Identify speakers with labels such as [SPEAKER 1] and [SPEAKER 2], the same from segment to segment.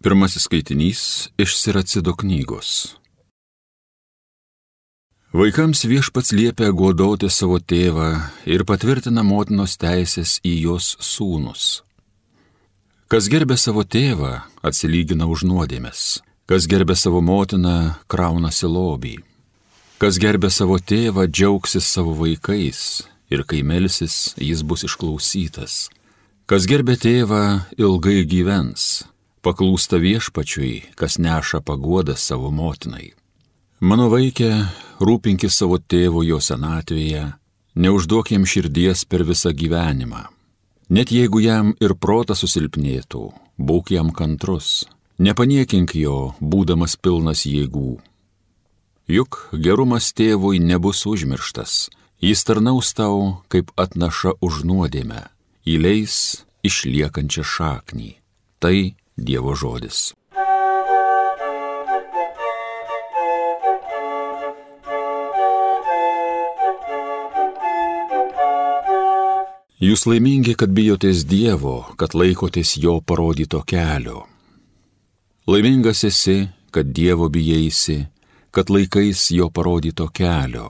[SPEAKER 1] Pirmasis skaitinys iš Siracido knygos. Vaikams viešpats liepia godoti savo tėvą ir patvirtina motinos teisės į jos sūnus. Kas gerbė savo tėvą, atsilygina už nuodėmės, kas gerbė savo motiną, kraunasi lobį. Kas gerbė savo tėvą, džiaugsis savo vaikais ir kai melsis, jis bus išklausytas. Kas gerbė tėvą, ilgai gyvens, paklūsta viešpačiui, kas neša paguodą savo motinai. Mano vaikė, rūpinkis savo tėvo jo senatvėje, neužduok jam širdies per visą gyvenimą. Net jeigu jam ir protas susilpnėtų, būk jam kantrus, nepaniekink jo, būdamas pilnas jėgų. Juk gerumas tėvui nebus užmirštas, jis tarnaus tau kaip atnaša už nuodėmę, įleis išliekančią šaknį. Tai Dievo žodis. Jūs laimingi, kad bijotės Dievo, kad laikotės Jo parodyto kelio. Laimingas esi, kad Dievo bijaisi, kad laikais Jo parodyto kelio.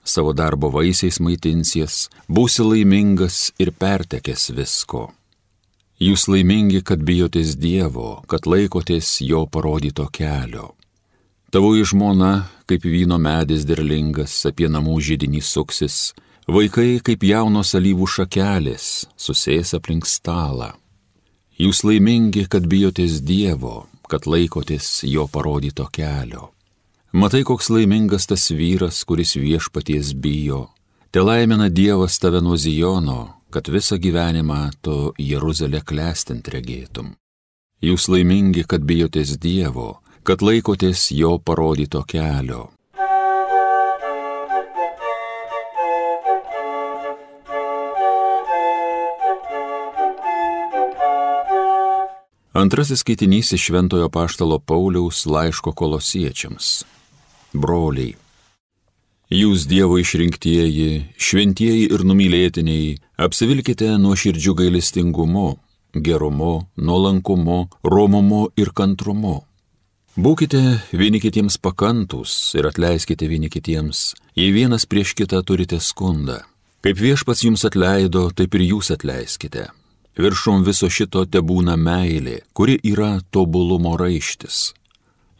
[SPEAKER 1] Savo darbo vaisiais maitinsies, būsi laimingas ir pertekęs visko. Jūs laimingi, kad bijotės Dievo, kad laikotės Jo parodyto kelio. Tavoji žmona, kaip vyno medis derlingas, apie namų žydinį suksis, vaikai kaip jaunos alyvų šakelės, susės aplink stalą. Jūs laimingi, kad bijotės Dievo, kad laikotės Jo parodyto kelio. Matai, koks laimingas tas vyras, kuris viešpaties bijo. Te laimina Dievas tave nuo Zijono, kad visą gyvenimą tu Jeruzalę klestint regėtum. Jūs laimingi, kad bijotės Dievo, kad laikotės Jo parodyto kelio. Antrasis skaitinys iš Šventojo Paštalo Pauliaus laiško kolosiečiams. Broliai, Jūs Dievo išrinktieji, šventieji ir numylėtiniai, apsivilkite nuo širdžių gailestingumu, gerumu, nuolankumu, romumu ir kantrumu. Būkite vieni kitiems pakantus ir atleiskite vieni kitiems, jei vienas prieš kitą turite skundą. Kaip viešpats jums atleido, taip ir jūs atleiskite. Viršum viso šito te būna meilė, kuri yra tobulumo raištis.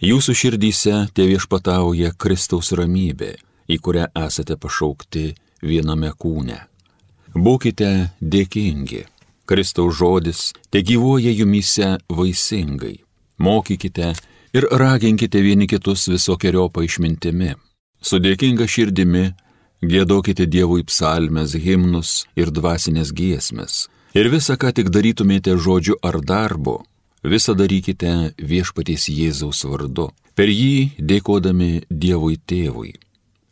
[SPEAKER 1] Jūsų širdyse te viešpatauja Kristaus ramybė į kurią esate pašaukti viename kūne. Būkite dėkingi. Kristaus žodis te gyvuoja jumise vaisingai. Mokykite ir raginkite vieni kitus visokiojopa išmintimi. Su dėkinga širdimi gėdokite Dievui psalmes, himnus ir dvasinės giesmes. Ir visą, ką tik darytumėte žodžiu ar darbu, visą darykite viešpaties Jėzaus vardu. Per jį dėkodami Dievui tėvui.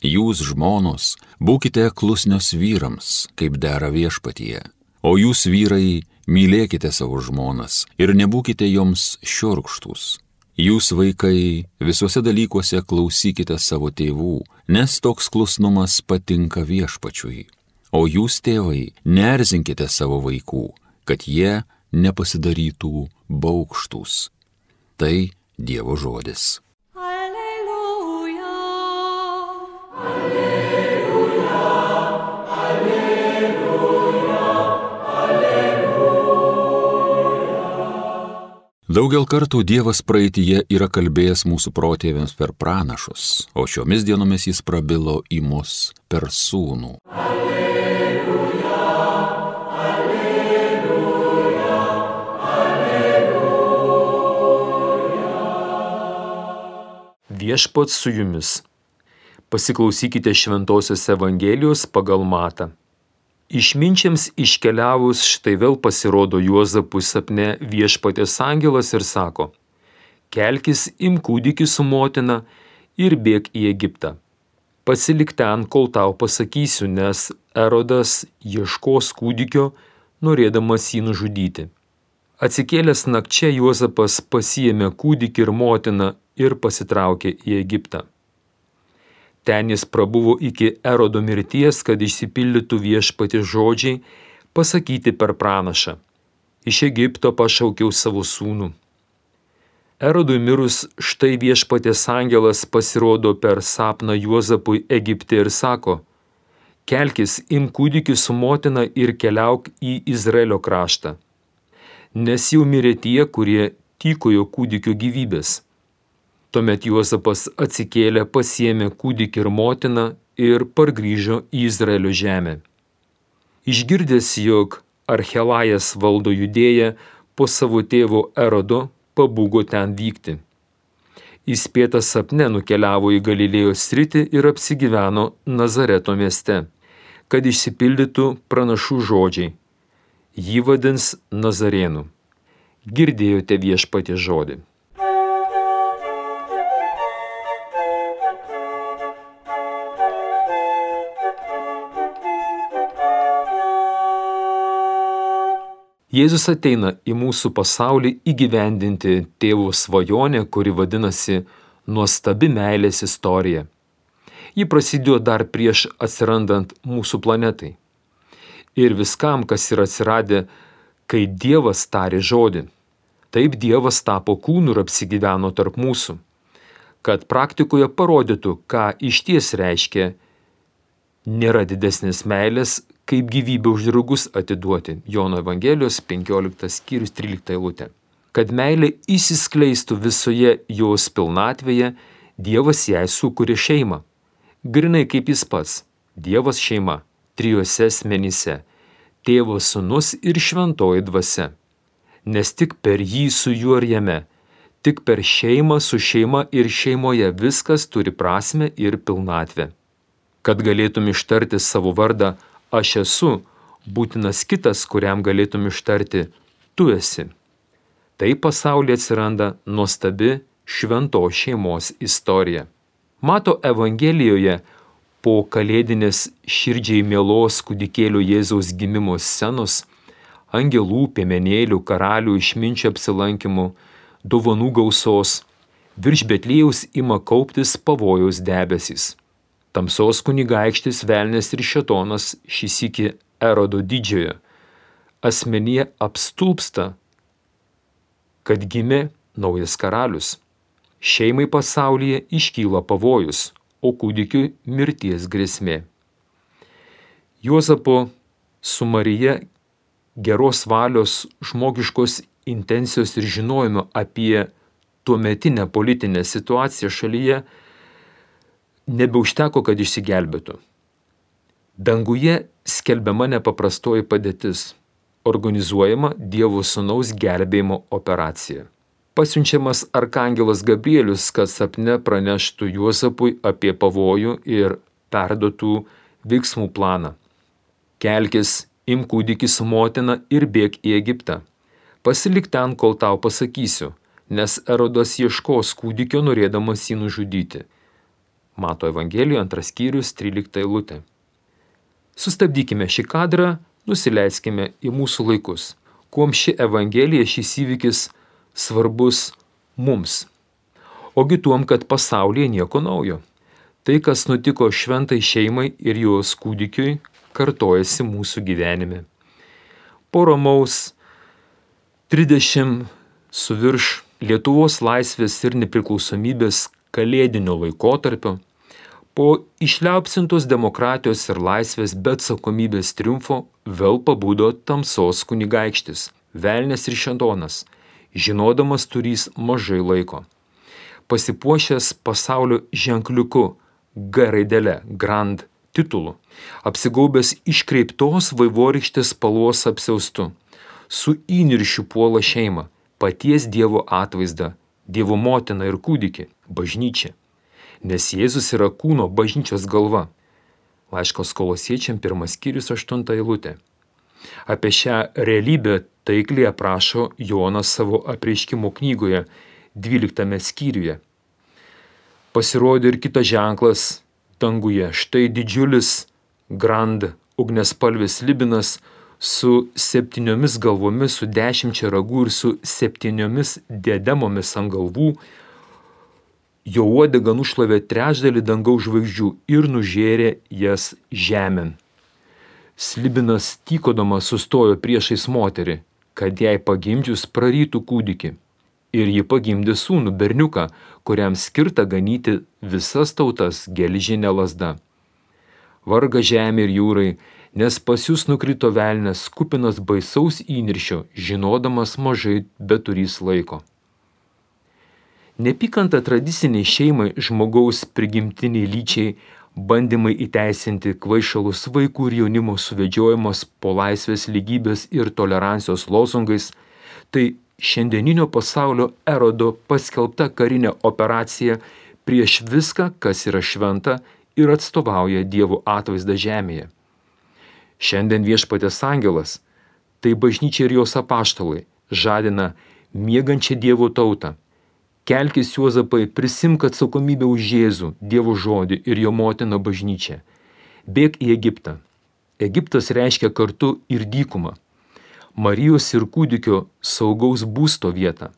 [SPEAKER 1] Jūs, žmonos, būkite klusnios vyrams, kaip dera viešpatyje, o jūs, vyrai, mylėkite savo žmonas ir nebūkite joms šiurkštus. Jūs, vaikai, visuose dalykuose klausykite savo tėvų, nes toks klusnumas patinka viešpačiui. O jūs, tėvai, nerzinkite savo vaikų, kad jie nepasidarytų baukštus. Tai Dievo žodis. Daugel kartų Dievas praeitie yra kalbėjęs mūsų protėviams per pranašus, o šiomis dienomis jis prabilo į mus per sūnų. Alleluja, alleluja,
[SPEAKER 2] alleluja. Viešpats su jumis. Pasiklausykite Šventojios Evangelijos pagal Matą. Išminčiams iškeliavus štai vėl pasirodo Juozapui sapne viešpatės angelas ir sako, kelkis im kūdikį su motina ir bėg į Egiptą. Pasilik ten, kol tau pasakysiu, nes Erodas ieškos kūdikio, norėdamas jį nužudyti. Atsikėlęs nakčia Juozapas pasiėmė kūdikį ir motiną ir pasitraukė į Egiptą. Ten jis prabuvo iki erodo mirties, kad išsipildytų viešpati žodžiai pasakyti per pranašą. Iš Egipto pašaukiau savo sūnų. Erodui mirus štai viešpatės angelas pasirodo per sapną Juozapui Egipte ir sako, kelkis, im kūdikį su motina ir keliauk į Izraelio kraštą. Nes jau mirė tie, kurie tykojo kūdikio gyvybės. Tuomet Juozapas atsikėlė, pasiemė kūdikį ir motiną ir pargrįžo į Izraelio žemę. Išgirdęs, jog Archelajas valdo judėją, po savo tėvo Erodo pabūgo ten vykti. Įspėtas sapne nukeliavo į Galilėjos sritį ir apsigyveno Nazareto mieste, kad išsipildytų pranašų žodžiai. Jį vadins Nazarėnu. Girdėjote viešpatį žodį. Jėzus ateina į mūsų pasaulį įgyvendinti tėvo svajonę, kuri vadinasi nuostabi meilės istorija. Ji prasidėjo dar prieš atsirandant mūsų planetai. Ir viskam, kas yra atsiradę, kai Dievas tarė žodį. Taip Dievas tapo kūnu ir apsigyveno tarp mūsų, kad praktikoje parodytų, ką iš ties reiškia nėra didesnės meilės, kaip gyvybę už draugus atiduoti. Jono Evangelijos 15 skyrius 13 eilutė. Kad meilė įsiskleistų visoje jos pilnatvėje, Dievas jai sukūrė šeimą. Grinai kaip jis pats. Dievas šeima trijose asmenyse - tėvas sunus ir šventoji dvasia. Nes tik per jį su juo ir jame, tik per šeimą su šeima ir šeimoje viskas turi prasme ir pilnatvę. Kad galėtum ištarti savo vardą aš esu, būtinas kitas, kuriam galėtum ištarti tu esi. Tai pasaulyje atsiranda nuostabi švento šeimos istorija. Mato Evangelijoje po kalėdinės širdžiai mielos kūdikėlio Jėzaus gimimo scenos, angelų, piemenėlių, karalių išminčio apsilankimų, dovanų gausos, virš Betlėjaus ima kauptis pavojaus debesys. Tamsos kunigaikštis Velnės ir Šetonas šį sykį Erodo didžiojo asmenyje apstulpsta, kad gimė naujas karalius. Šeimai pasaulyje iškyla pavojus, o kūdikiui mirties grėsmė. Juozapo su Marija geros valios, žmogiškos intencijos ir žinojimo apie tuometinę politinę situaciją šalyje nebeužteko, kad išsigelbėtų. Danguje skelbiama nepaprastoji padėtis - organizuojama Dievo Sūnaus gelbėjimo operacija. Pasiunčiamas arkangelas Gabrielius, kad sapne praneštų Juozapui apie pavojų ir perduotų veiksmų planą. Kelkis, im kūdikį su motina ir bėg į Egiptą. Pasilik ten, kol tau pasakysiu, nes Erodas ieškos kūdikio norėdamas jį nužudyti Mato Evangelijoje antras skyrius 13 eilutė. Sustabdykime šį kadrą, nusileiskime į mūsų laikus. Kuom ši Evangelija, šis įvykis svarbus mums. Ogi tuom, kad pasaulyje nieko naujo. Tai, kas nutiko šventai šeimai ir jos kūdikiui, kartojasi mūsų gyvenime. Po Romaus 30 su virš Lietuvos laisvės ir nepriklausomybės kalėdinio laikotarpio Po išliaupsintos demokratijos ir laisvės be atsakomybės triumfo vėl pabudo tamsos kunigaikštis, velnės ir šendonas, žinodamas turys mažai laiko. Pasipuošęs pasaulio ženkliuku G raidelė Grand titulu, apsigaubęs iškreiptos vaivorykštės spalvos apsiaustu, su įniršiu puola šeima, paties Dievo atvaizdą, Dievo motiną ir kūdikį, bažnyčią nes Jėzus yra kūno bažnyčios galva. Laiškos kolosiečiam pirmas skyrius aštunta eilutė. Apie šią realybę taikliai aprašo Jonas savo apreiškimo knygoje 12 skyriuje. Pasirodė ir kitas ženklas danguje. Štai didžiulis grand ugnespalvis libinas su septyniomis galvomis, su dešimčia ragų ir su septyniomis dėdemomis ant galvų, jo uodega nušlavė trečdalį dangaus žvaigždžių ir nužėrė jas žemėn. Slibinas tykodamas sustojo priešais moterį, kad jai pagimdžius prarytų kūdikį. ir ji pagimdė sūnų berniuką, kuriam skirta ganyti visas tautas gelžinė lasda. Varga žemė ir jūrai, nes pas jūs nukrito velnės kupinas baisaus įniršio, žinodamas mažai beturys laiko. Nepykanta tradiciniai šeimai žmogaus prigimtiniai lyčiai, bandymai įteisinti kvaišalus vaikų ir jaunimo suvedžiojimas po laisvės lygybės ir tolerancijos lozungais, tai šiandieninio pasaulio erodo paskelbta karinė operacija prieš viską, kas yra šventa ir atstovauja Dievo atvaizdą žemėje. Šiandien viešpatės angelas, tai bažnyčia ir jos apaštalai, žadina miegančią Dievo tautą Kelkis Juozapai, prisimk atsakomybę už Jėzų, Dievo žodį ir jo motiną bažnyčią. Bėk į Egiptą. Egiptas reiškia kartu ir dykumą. Marijos ir kūdikio saugaus būsto vietą.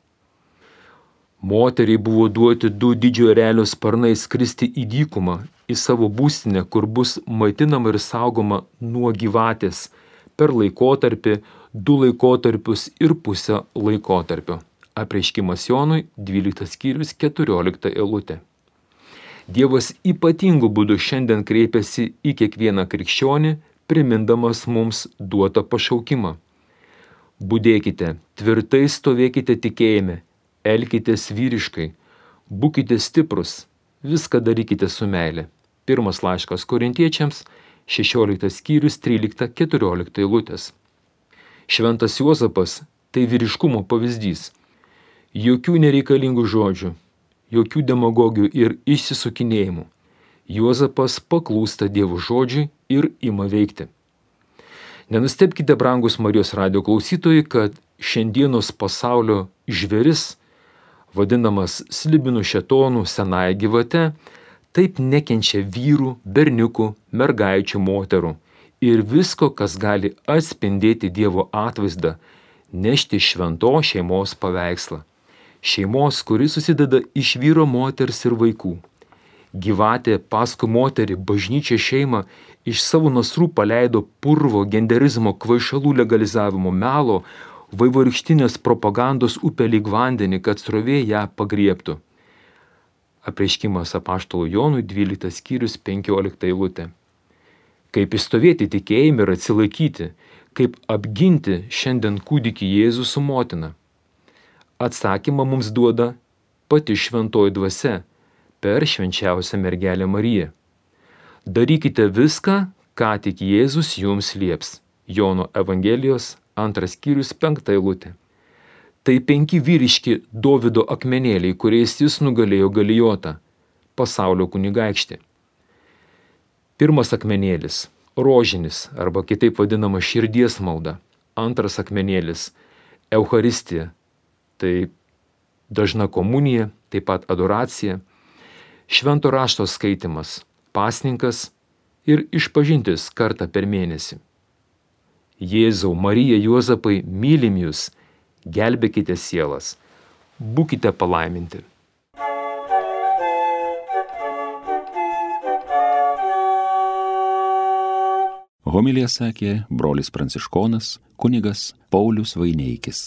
[SPEAKER 2] Moteriai buvo duoti du didžiojo relio sparnai skristi į dykumą, į savo būstinę, kur bus maitinama ir saugoma nuo gyvatės per laikotarpį, du laikotarpius ir pusę laikotarpio. Apreiškimas Jonui 12 skyrius 14 eilutė. Dievas ypatingu būdu šiandien kreipiasi į kiekvieną krikščionį, primindamas mums duotą pašaukimą. Būdėkite, tvirtai stovėkite tikėjime, elkitės vyriškai, būkite stiprus, viską darykite su meile. Pirmas laiškas korintiečiams, 16 skyrius 13-14 eilutės. Šventas Juozapas tai vyriškumo pavyzdys Jokių nereikalingų žodžių, jokių demagogijų ir išsisukinėjimų. Juozapas paklūsta Dievo žodžiui ir ima veikti. Nenustepkite, brangus Marijos radio klausytojai, kad šiandienos pasaulio žveris, vadinamas slibinų šetonų senąją gyvate, taip nekenčia vyrų, berniukų, mergaičių, moterų ir visko, kas gali atspindėti Dievo atvaizdą, nešti švento šeimos paveikslą šeimos, kuri susideda iš vyro, moters ir vaikų. Gyvatė paskui moterį, bažnyčia šeimą iš savo nasrų paleido purvo, genderizmo, kvaišalų legalizavimo, melo, vaivorykštinės propagandos upė lyg vandenį, kad srovė ją pagriebtų. Apreiškimas apaštalo Jonui 12 skyrius 15 eilutė. Kaip įstovėti tikėjime ir atsilaikyti, kaip apginti šiandien kūdikį Jėzų su motina. Atsakymą mums duoda pati šventoji dvasia per švenčiausią mergelę Mariją. Darykite viską, ką tik Jėzus jums lieps. Jono Evangelijos antras skyrius penkta eilutė. Tai penki vyriški Davido akmenėliai, kuriais jis nugalėjo galijotą, pasaulio kunigaikštį. Pirmas akmenėlis - rožinis arba kitaip vadinama širdies malda. Antras akmenėlis - Euharistija tai dažna komunija, taip pat adoracija, švento rašto skaitimas, pasninkas ir išpažintis kartą per mėnesį. Jėzau, Marija, Juozapai, mylim jūs, gelbėkite sielas, būkite palaiminti.
[SPEAKER 1] Homilija sakė brolis pranciškonas kunigas Paulius Vaineikis.